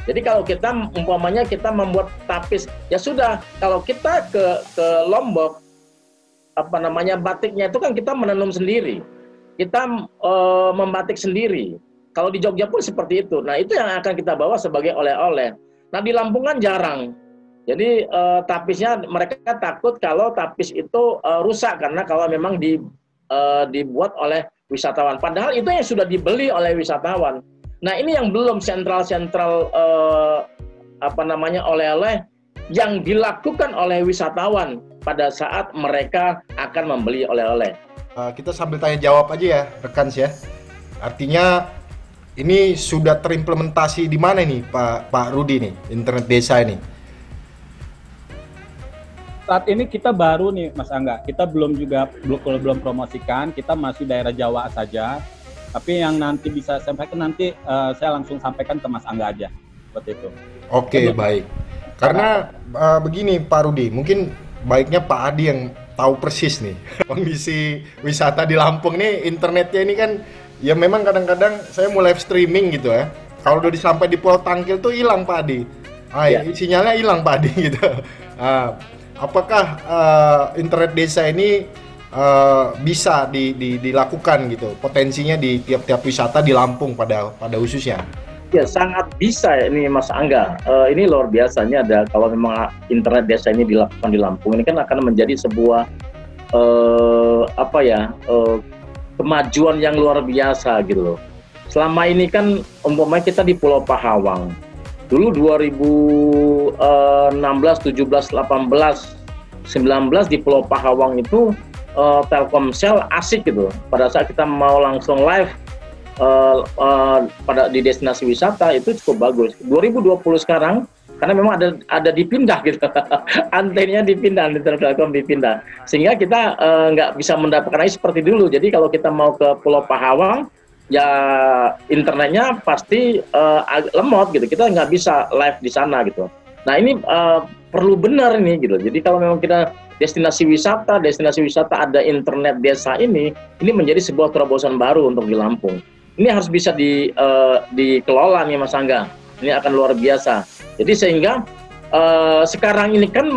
Jadi kalau kita umpamanya kita membuat tapis, ya sudah. Kalau kita ke ke Lombok, apa namanya batiknya itu kan kita menenun sendiri, kita e, membatik sendiri. Kalau di Jogja pun seperti itu. Nah itu yang akan kita bawa sebagai oleh-oleh. Nah di Lampung kan jarang. Jadi e, tapisnya mereka takut kalau tapis itu e, rusak karena kalau memang di, e, dibuat oleh wisatawan. Padahal itu yang sudah dibeli oleh wisatawan. Nah ini yang belum sentral-sentral uh, apa namanya oleh-oleh yang dilakukan oleh wisatawan pada saat mereka akan membeli oleh-oleh. Uh, kita sambil tanya jawab aja ya rekan ya. Artinya ini sudah terimplementasi di mana nih Pak Pak Rudi nih internet desa ini? Saat ini kita baru nih Mas Angga, kita belum juga belum belum promosikan, kita masih daerah Jawa saja tapi yang nanti bisa sampaikan nanti uh, saya langsung sampaikan ke Mas Angga aja seperti itu. Oke okay, baik. Karena uh, begini Pak Rudi, mungkin baiknya Pak Adi yang tahu persis nih kondisi wisata di Lampung nih internetnya ini kan ya memang kadang-kadang saya mau live streaming gitu ya. Kalau udah sampai di Pulau Tangkil tuh hilang Pak Adi. Ah, ya. sinyalnya hilang Pak Adi gitu. Uh, apakah uh, internet desa ini uh, bisa di, di, dilakukan gitu. Potensinya di tiap-tiap wisata di Lampung pada pada khususnya. Ya sangat bisa ini Mas Angga. Uh, ini luar biasanya ada kalau memang internet desa ini dilakukan di Lampung ini kan akan menjadi sebuah uh, apa ya uh, kemajuan yang luar biasa gitu loh. Selama ini kan umpamanya kita di Pulau Pahawang. Dulu 2016 17 18 19 di Pulau Pahawang itu uh, Telkomsel asik gitu. Pada saat kita mau langsung live uh, uh, pada di destinasi wisata itu cukup bagus. 2020 sekarang karena memang ada ada dipindah gitu. Antennya dipindah antena Telkom dipindah. Sehingga kita nggak uh, bisa mendapatkan lagi seperti dulu. Jadi kalau kita mau ke Pulau Pahawang ya internetnya pasti uh, lemot gitu. Kita nggak bisa live di sana gitu. Nah ini uh, perlu benar ini gitu. Jadi kalau memang kita destinasi wisata, destinasi wisata ada internet desa ini, ini menjadi sebuah terobosan baru untuk di Lampung. Ini harus bisa di, uh, dikelola nih Mas Angga. Ini akan luar biasa. Jadi sehingga uh, sekarang ini kan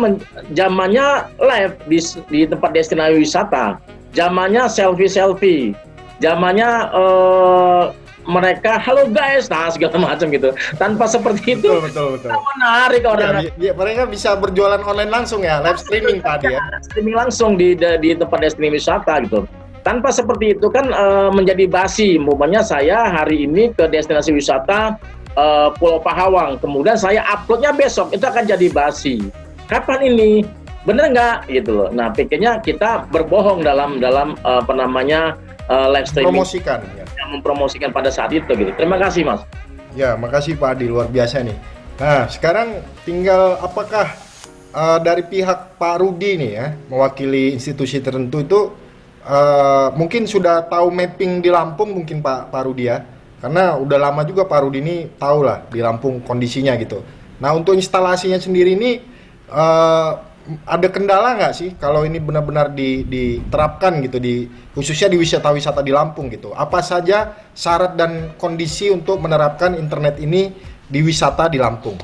zamannya live di, di tempat destinasi wisata, zamannya selfie-selfie, zamannya uh, mereka halo guys nah segala macam gitu tanpa seperti itu betul betul, betul. menarik orang ya, ya, mereka bisa berjualan online langsung ya live streaming tadi ya streaming langsung di di tempat destinasi wisata gitu tanpa seperti itu kan uh, menjadi basi umpamanya saya hari ini ke destinasi wisata uh, Pulau Pahawang kemudian saya uploadnya besok itu akan jadi basi kapan ini bener nggak gitu loh. Nah pikirnya kita berbohong dalam dalam uh, apa namanya uh, live streaming. Promosikan. Ya. Yang mempromosikan pada saat itu gitu. Terima kasih mas. Ya makasih Pak Adi luar biasa nih. Nah sekarang tinggal apakah uh, dari pihak Pak Rudi nih ya mewakili institusi tertentu itu uh, mungkin sudah tahu mapping di Lampung mungkin Pak Pak Rudi ya karena udah lama juga Pak Rudi ini tahu lah di Lampung kondisinya gitu. Nah untuk instalasinya sendiri ini uh, ada kendala nggak sih kalau ini benar-benar di, diterapkan gitu di khususnya di wisata-wisata di Lampung gitu? Apa saja syarat dan kondisi untuk menerapkan internet ini di wisata di Lampung?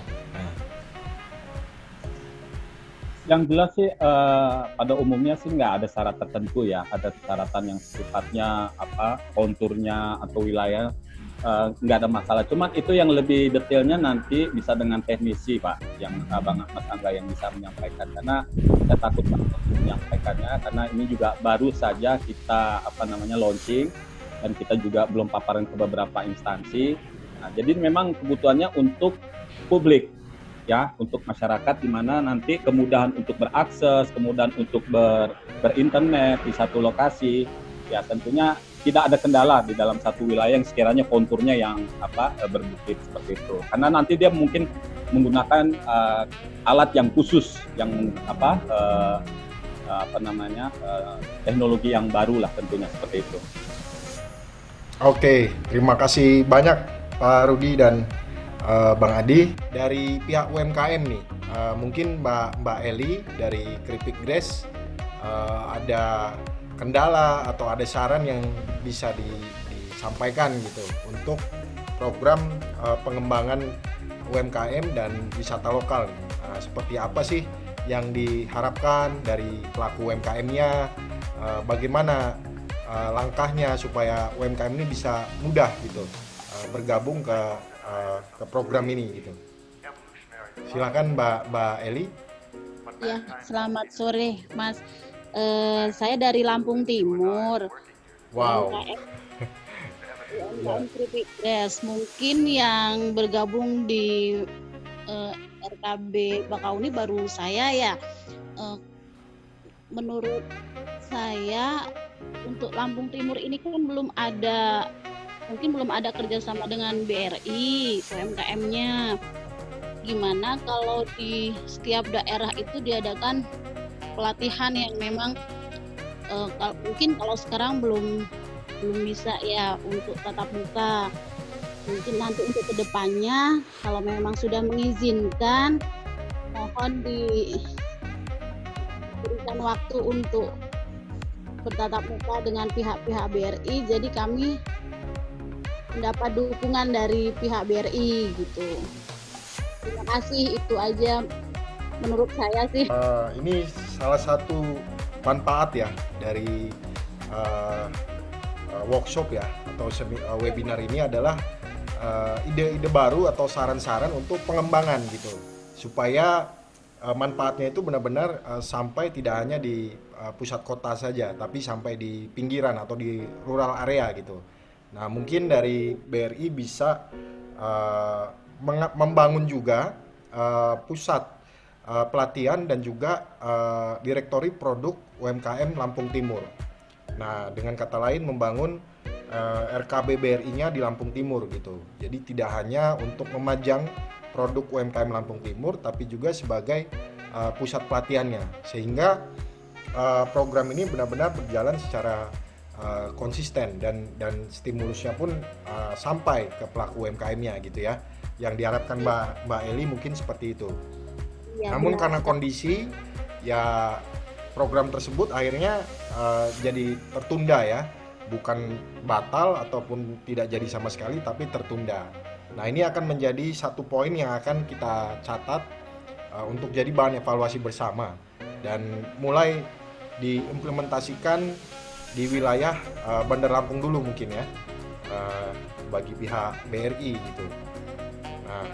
Yang jelas sih uh, pada umumnya sih nggak ada syarat tertentu ya. Ada syaratan yang sifatnya apa konturnya atau wilayah Eh, nggak uh, ada masalah. Cuman itu yang lebih detailnya nanti bisa dengan teknisi Pak, yang Abang Mas Angga yang bisa menyampaikan. Karena saya takut banget menyampaikannya, karena ini juga baru saja kita apa namanya launching dan kita juga belum paparan ke beberapa instansi. Nah, jadi memang kebutuhannya untuk publik ya untuk masyarakat di mana nanti kemudahan untuk berakses, kemudahan untuk ber, berinternet di satu lokasi ya tentunya tidak ada kendala di dalam satu wilayah yang sekiranya konturnya yang apa eh, berbukit seperti itu. Karena nanti dia mungkin menggunakan uh, alat yang khusus yang apa uh, apa namanya uh, teknologi yang baru lah tentunya seperti itu. Oke, terima kasih banyak Pak Rudi dan uh, Bang Adi dari pihak UMKM nih. Uh, mungkin Mbak Mbak Eli dari Keripik Grass uh, ada kendala atau ada saran yang bisa di, disampaikan gitu untuk program uh, pengembangan UMKM dan wisata lokal. Uh, seperti apa sih yang diharapkan dari pelaku UMKM-nya? Uh, bagaimana uh, langkahnya supaya UMKM ini bisa mudah gitu uh, bergabung ke uh, ke program ini gitu. Silakan Mbak Mbak Eli. Ya, selamat sore Mas uh, saya dari Lampung Timur. Wow. UMKM Keripik Des. Mungkin yang bergabung di uh, eh, RKB Bakauni baru saya ya. Uh, menurut saya untuk Lampung Timur ini kan belum ada mungkin belum ada kerjasama dengan BRI UMKM-nya. Gimana kalau di setiap daerah itu diadakan pelatihan yang memang uh, mungkin kalau sekarang belum belum bisa ya untuk tatap muka. Mungkin nanti untuk ke depannya kalau memang sudah mengizinkan mohon diberikan waktu untuk bertatap muka dengan pihak-pihak BRI jadi kami mendapat dukungan dari pihak BRI gitu. Terima kasih itu aja menurut saya sih. Uh, ini salah satu manfaat ya dari uh, uh, workshop ya atau semi, uh, webinar ini adalah ide-ide uh, baru atau saran-saran untuk pengembangan gitu supaya uh, manfaatnya itu benar-benar uh, sampai tidak hanya di uh, pusat kota saja tapi sampai di pinggiran atau di rural area gitu. Nah mungkin dari BRI bisa uh, membangun juga uh, pusat uh, pelatihan dan juga uh, direktori produk UMKM Lampung Timur. Nah, dengan kata lain membangun uh, RKB BRI-nya di Lampung Timur gitu. Jadi tidak hanya untuk memajang produk UMKM Lampung Timur tapi juga sebagai uh, pusat pelatihannya sehingga uh, program ini benar-benar berjalan secara uh, konsisten dan dan stimulusnya pun uh, sampai ke pelaku UMKM-nya gitu ya. Yang diharapkan Mbak Mbak Eli mungkin seperti itu. Ya, Namun benar. karena kondisi ya program tersebut akhirnya uh, jadi tertunda ya, bukan batal ataupun tidak jadi sama sekali tapi tertunda. Nah, ini akan menjadi satu poin yang akan kita catat uh, untuk jadi bahan evaluasi bersama dan mulai diimplementasikan di wilayah uh, Bandar Lampung dulu mungkin ya uh, bagi pihak BRI gitu. Nah,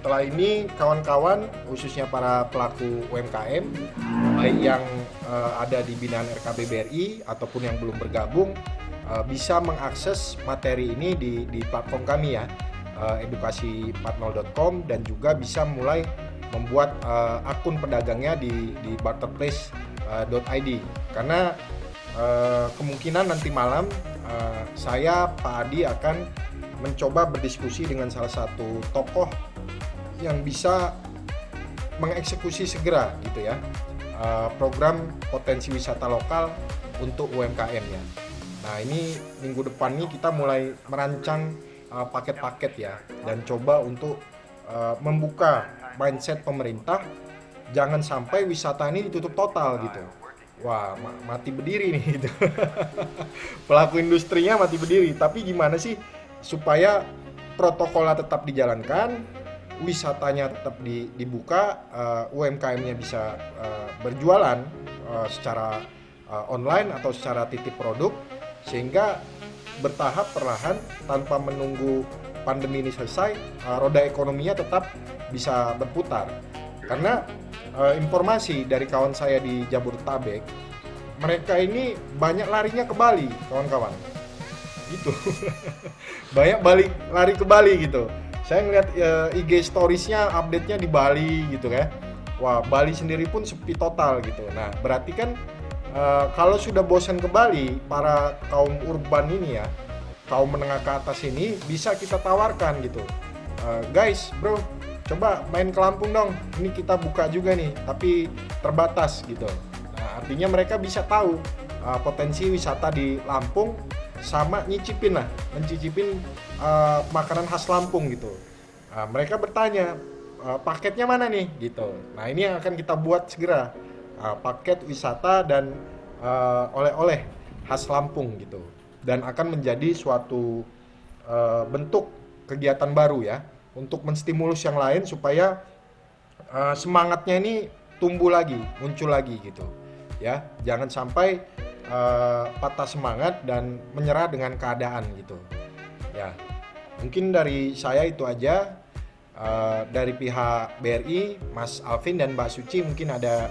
setelah ini kawan-kawan khususnya para pelaku UMKM baik yang uh, ada di binaan RKB BRI ataupun yang belum bergabung uh, bisa mengakses materi ini di, di platform kami ya uh, edukasi 40.com dan juga bisa mulai membuat uh, akun pedagangnya di di barterplace.id karena uh, kemungkinan nanti malam uh, saya Pak Adi akan mencoba berdiskusi dengan salah satu tokoh yang bisa mengeksekusi segera gitu ya uh, program potensi wisata lokal untuk UMKM ya. Nah ini minggu depan nih kita mulai merancang uh, paket-paket ya dan coba untuk uh, membuka mindset pemerintah jangan sampai wisata ini ditutup total gitu. Wah mati berdiri nih gitu. Pelaku industrinya mati berdiri. Tapi gimana sih supaya protokolnya tetap dijalankan, wisatanya tetap di, dibuka, uh, UMKM-nya bisa uh, berjualan uh, secara uh, online atau secara titip produk, sehingga bertahap perlahan tanpa menunggu pandemi ini selesai, uh, roda ekonominya tetap bisa berputar. Karena uh, informasi dari kawan saya di Jabodetabek, mereka ini banyak larinya ke Bali, kawan-kawan. Gitu. banyak balik lari ke Bali gitu saya ngeliat uh, eh, IG storiesnya update-nya di Bali gitu kan wah Bali sendiri pun sepi total gitu. Nah berarti kan uh, kalau sudah bosan ke Bali para kaum urban ini ya kaum menengah ke atas ini bisa kita tawarkan gitu. Uh, guys bro coba main ke Lampung dong. Ini kita buka juga nih tapi terbatas gitu. Nah artinya mereka bisa tahu uh, potensi wisata di Lampung sama nyicipin lah mencicipin uh, makanan khas Lampung gitu. Uh, mereka bertanya uh, paketnya mana nih? Gitu. Nah ini yang akan kita buat segera. Uh, paket wisata dan oleh-oleh uh, khas Lampung gitu. Dan akan menjadi suatu uh, bentuk kegiatan baru ya untuk menstimulus yang lain supaya uh, semangatnya ini tumbuh lagi muncul lagi gitu. Ya jangan sampai uh, patah semangat dan menyerah dengan keadaan gitu. Ya mungkin dari saya itu aja. Uh, dari pihak BRI Mas Alvin dan Mbak Suci mungkin ada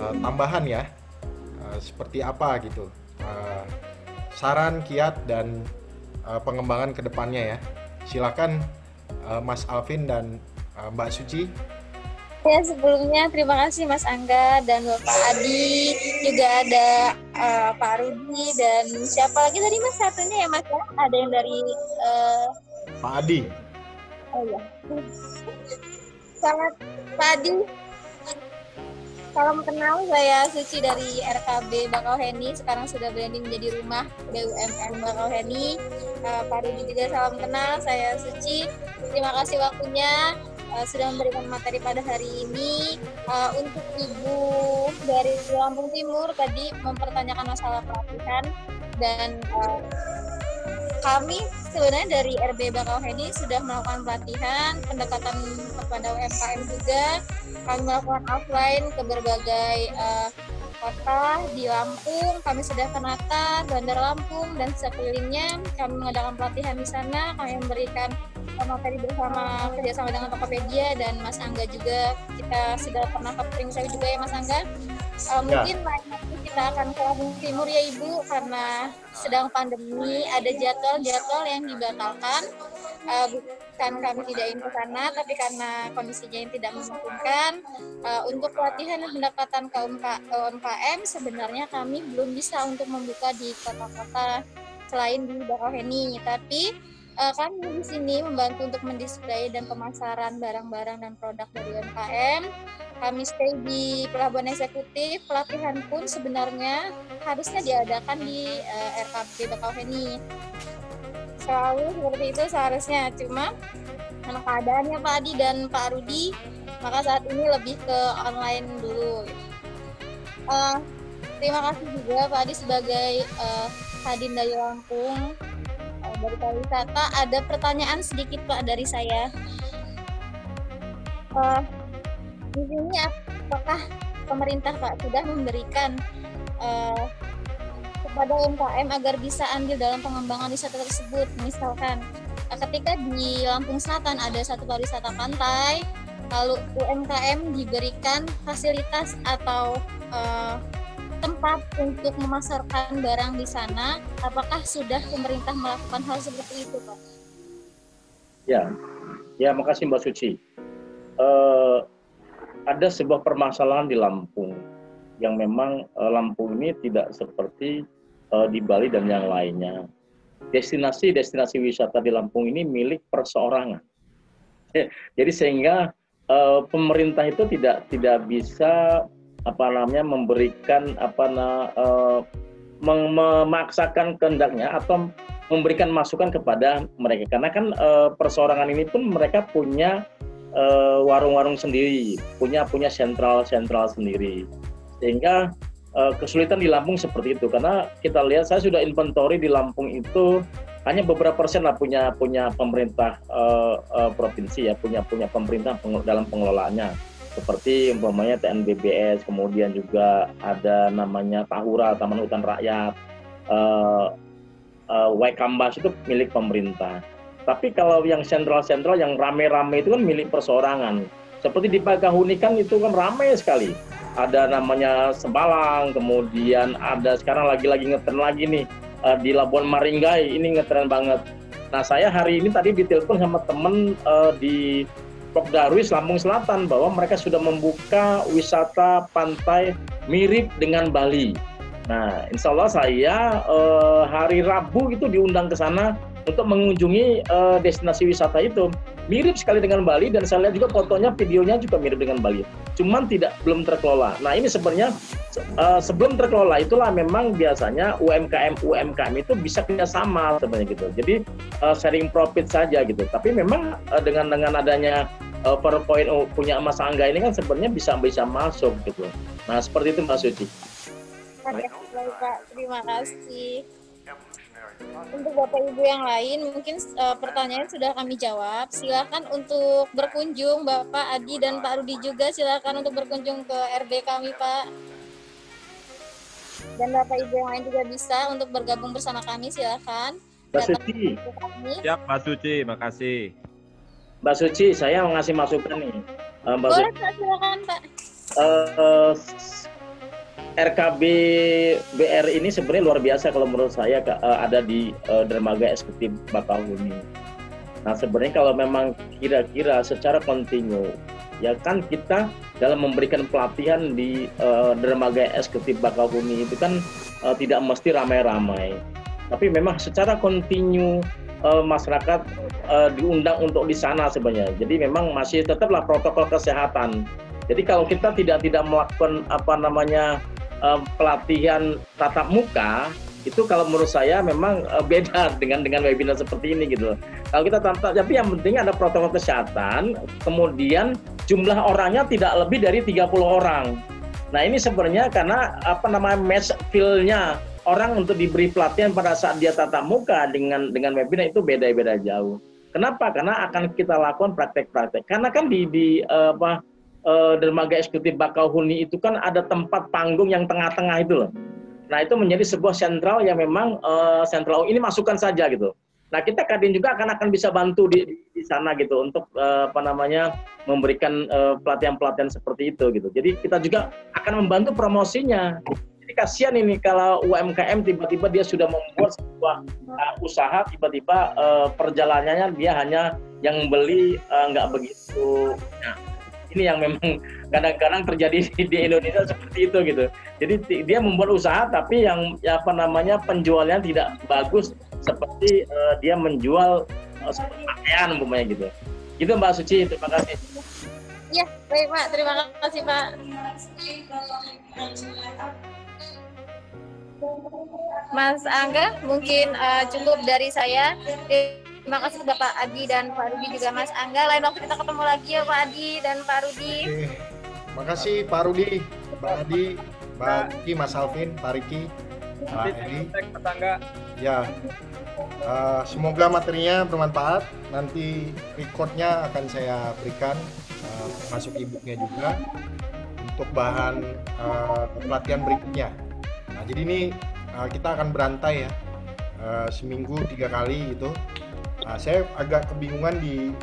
uh, tambahan ya. Uh, seperti apa gitu. Uh, saran kiat dan uh, pengembangan ke depannya ya. Silakan uh, Mas Alvin dan uh, Mbak Suci. Ya sebelumnya terima kasih Mas Angga dan Bapak Adi. Juga ada uh, Pak Rudi dan siapa lagi tadi Mas? Satunya ya Mas ya? Ada yang dari uh, Pak Adi. Oh iya. Selamat Pak Adi. Salam kenal saya Suci dari RKB Bakauheni sekarang sudah branding menjadi rumah BUMN Bakauheni. Uh, Pak Rudi juga salam kenal saya Suci. Terima kasih waktunya uh, sudah memberikan materi pada hari ini. Uh, untuk Ibu dari Lampung Timur tadi mempertanyakan masalah pelatihan dan uh, kami sebenarnya dari RB Bakauheni sudah melakukan pelatihan, pendekatan kepada UMKM juga. Kami melakukan offline ke berbagai uh, kota di Lampung. Kami sudah ke Natar, Bandar Lampung, dan sekelilingnya. Kami mengadakan pelatihan di sana. Kami memberikan materi bersama kerjasama dengan Tokopedia dan Mas Angga juga kita sudah pernah catering saya juga ya Mas Angga uh, mungkin ya. lain waktu kita akan ke Lampung Timur ya Ibu karena sedang pandemi ada jadwal-jadwal yang dibatalkan uh, bukan kami tidak ingin ke sana tapi karena kondisinya yang tidak memungkinkan uh, untuk pelatihan dan pendapatan kaum UMKM sebenarnya kami belum bisa untuk membuka di kota-kota selain di Bakauheni tapi uh, kami di sini membantu untuk mendisplay dan pemasaran barang-barang dan produk dari UMKM. Kami stay di pelabuhan eksekutif. Pelatihan pun sebenarnya harusnya diadakan di uh, eh, RKP Bakauheni. Selalu seperti itu seharusnya. Cuma karena keadaannya Pak Adi dan Pak Rudi, maka saat ini lebih ke online dulu. Uh, terima kasih juga Pak Adi sebagai uh, Kadin dari Lampung dari pariwisata ada pertanyaan sedikit Pak dari saya. Uh, di sini apakah pemerintah Pak sudah memberikan uh, kepada UMKM agar bisa andil dalam pengembangan wisata tersebut? Misalkan ketika di Lampung Selatan ada satu pariwisata pantai, lalu UMKM diberikan fasilitas atau uh, tempat untuk memasarkan barang di sana, apakah sudah pemerintah melakukan hal seperti itu, Pak? Ya, ya, makasih Mbak Suci. Uh, ada sebuah permasalahan di Lampung yang memang uh, Lampung ini tidak seperti uh, di Bali dan yang lainnya. Destinasi-destinasi wisata di Lampung ini milik perseorangan. Jadi sehingga uh, pemerintah itu tidak tidak bisa apa namanya memberikan apa na, uh, memaksakan kehendaknya atau memberikan masukan kepada mereka karena kan uh, perseorangan ini pun mereka punya warung-warung uh, sendiri, punya punya sentral-sentral sendiri sehingga uh, kesulitan di Lampung seperti itu. Karena kita lihat saya sudah inventory di Lampung itu hanya beberapa persen lah punya punya pemerintah uh, uh, provinsi ya punya punya pemerintah peng, dalam pengelolaannya. Seperti umpamanya TNBBS kemudian juga ada namanya Tahura Taman Hutan Rakyat uh, uh, Waikambas itu milik pemerintah. Tapi kalau yang sentral-sentral yang rame-rame itu kan milik perseorangan. Seperti di Bakahuni kan itu kan ramai sekali ada namanya Sebalang, kemudian ada sekarang lagi-lagi ngetren lagi nih uh, di Labuan Maringgai, ini ngetren banget. Nah saya hari ini tadi ditelepon sama temen uh, di Pok Darwis, Lampung Selatan bahwa mereka sudah membuka wisata pantai mirip dengan Bali. Nah, insya Allah saya uh, hari Rabu itu diundang ke sana untuk mengunjungi uh, destinasi wisata itu. Mirip sekali dengan Bali dan saya lihat juga fotonya videonya juga mirip dengan Bali. Cuman tidak belum terkelola. Nah ini sebenarnya uh, sebelum terkelola itulah memang biasanya UMKM UMKM itu bisa kerjasama sebenarnya gitu. Jadi uh, sharing profit saja gitu. Tapi memang uh, dengan dengan adanya uh, PowerPoint oh, punya Mas Angga ini kan sebenarnya bisa bisa masuk gitu. Nah seperti itu Mas Suci. Terima kasih. Untuk Bapak Ibu yang lain, mungkin uh, pertanyaan sudah kami jawab. Silakan untuk berkunjung Bapak Adi dan Pak Rudi juga silakan untuk berkunjung ke RB kami Pak. Dan Bapak Ibu yang lain juga bisa untuk bergabung bersama kami silakan. Mbak Suci. Siap Mbak Suci, makasih. Mbak Suci, saya mau ngasih masukan nih. Uh, Mbak Boleh Pak, silakan Pak. Uh, RKB BR ini sebenarnya luar biasa kalau menurut saya uh, ada di uh, dermaga eksekutif Bakauheni. Nah sebenarnya kalau memang kira-kira secara kontinu ya kan kita dalam memberikan pelatihan di uh, dermaga eksekutif Bakauheni itu kan uh, tidak mesti ramai-ramai. Tapi memang secara kontinu uh, masyarakat uh, diundang untuk di sana sebenarnya. Jadi memang masih tetaplah protokol kesehatan. Jadi kalau kita tidak tidak melakukan apa namanya pelatihan tatap muka itu kalau menurut saya memang uh, beda dengan dengan webinar seperti ini gitu. Kalau kita tatap, tapi yang penting ada protokol kesehatan, kemudian jumlah orangnya tidak lebih dari 30 orang. Nah ini sebenarnya karena apa namanya match feel-nya orang untuk diberi pelatihan pada saat dia tatap muka dengan dengan webinar itu beda-beda jauh. Kenapa? Karena akan kita lakukan praktek-praktek. Karena kan di di uh, apa uh, dermaga eksekutif Bakauhuni itu kan ada tempat panggung yang tengah-tengah itu loh. Nah itu menjadi sebuah sentral yang memang uh, sentral ini masukkan saja gitu. Nah kita Kadin juga akan akan bisa bantu di, di sana gitu untuk uh, apa namanya memberikan pelatihan-pelatihan uh, seperti itu gitu. Jadi kita juga akan membantu promosinya. Jadi kasihan ini kalau UMKM tiba-tiba dia sudah membuat sebuah uh, usaha tiba-tiba uh, perjalanannya dia hanya yang beli nggak uh, begitu. Nah, ini yang memang kadang-kadang terjadi di Indonesia seperti itu gitu. Jadi dia membuat usaha tapi yang ya apa namanya penjualnya tidak bagus seperti uh, dia menjual uh, pakaian umpamanya gitu. Gitu Mbak Suci, terima kasih. Ya, baik Pak, terima kasih Pak. Mas Angga, mungkin uh, cukup dari saya. Terima kasih Bapak Adi dan Pak Rudi juga Mas Angga. Lain waktu kita ketemu lagi ya Pak Adi dan Pak Rudi. Oke. Terima kasih Pak Rudi, Pak Adi, Pak Riki, Mas Alvin, Pak Riki, Pak Edi. Ya, uh, semoga materinya bermanfaat. Nanti recordnya akan saya berikan uh, masuk e-booknya juga untuk bahan uh, pelatihan berikutnya. Nah, jadi ini uh, kita akan berantai ya uh, seminggu tiga kali itu Nah, saya agak kebingungan di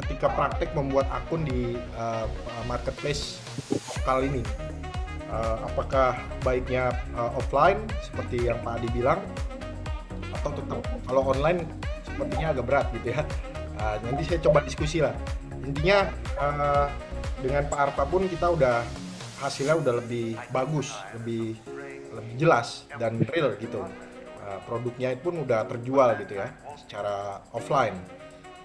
ketika praktek membuat akun di uh, marketplace lokal ini. Uh, apakah baiknya uh, offline seperti yang Pak Adi bilang atau tetap kalau online sepertinya agak berat gitu ya. Uh, nanti saya coba diskusi lah. Intinya uh, dengan Pak Arta pun kita udah hasilnya udah lebih bagus, lebih lebih jelas dan real gitu. Uh, produknya pun udah terjual gitu ya secara offline.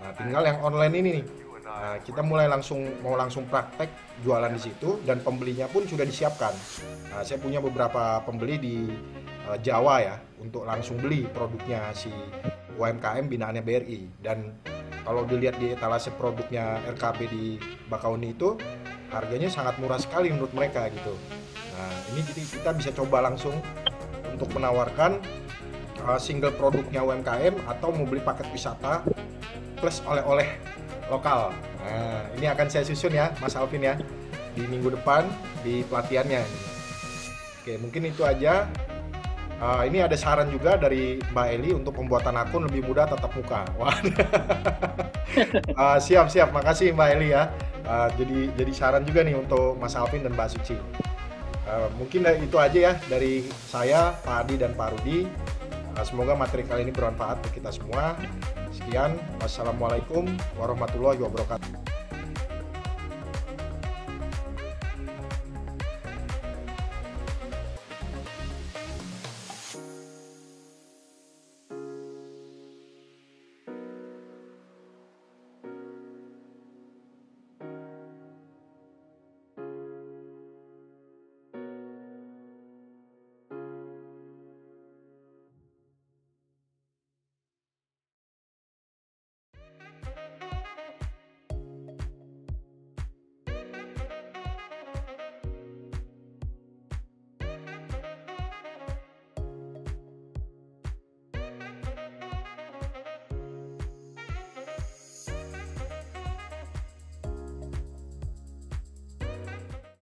Nah, tinggal yang online ini nih. Nah, kita mulai langsung mau langsung praktek jualan di situ dan pembelinya pun sudah disiapkan. Nah, saya punya beberapa pembeli di uh, Jawa ya untuk langsung beli produknya si UMKM binaannya BRI dan kalau dilihat di etalase produknya RKB di Bakauni itu harganya sangat murah sekali menurut mereka gitu. Nah ini jadi kita bisa coba langsung untuk menawarkan uh, single produknya UMKM atau mau beli paket wisata plus oleh-oleh lokal. Nah ini akan saya susun ya Mas Alvin ya di minggu depan di pelatihannya. Oke mungkin itu aja Uh, ini ada saran juga dari Mbak Eli untuk pembuatan akun lebih mudah tetap muka. Uh, siap siap, makasih Mbak Eli ya. Uh, jadi jadi saran juga nih untuk Mas Alvin dan Mbak Suci. Uh, mungkin itu aja ya dari saya, Pak Adi dan Pak Rudi. Uh, semoga materi kali ini bermanfaat untuk kita semua. Sekian, wassalamualaikum warahmatullahi wabarakatuh.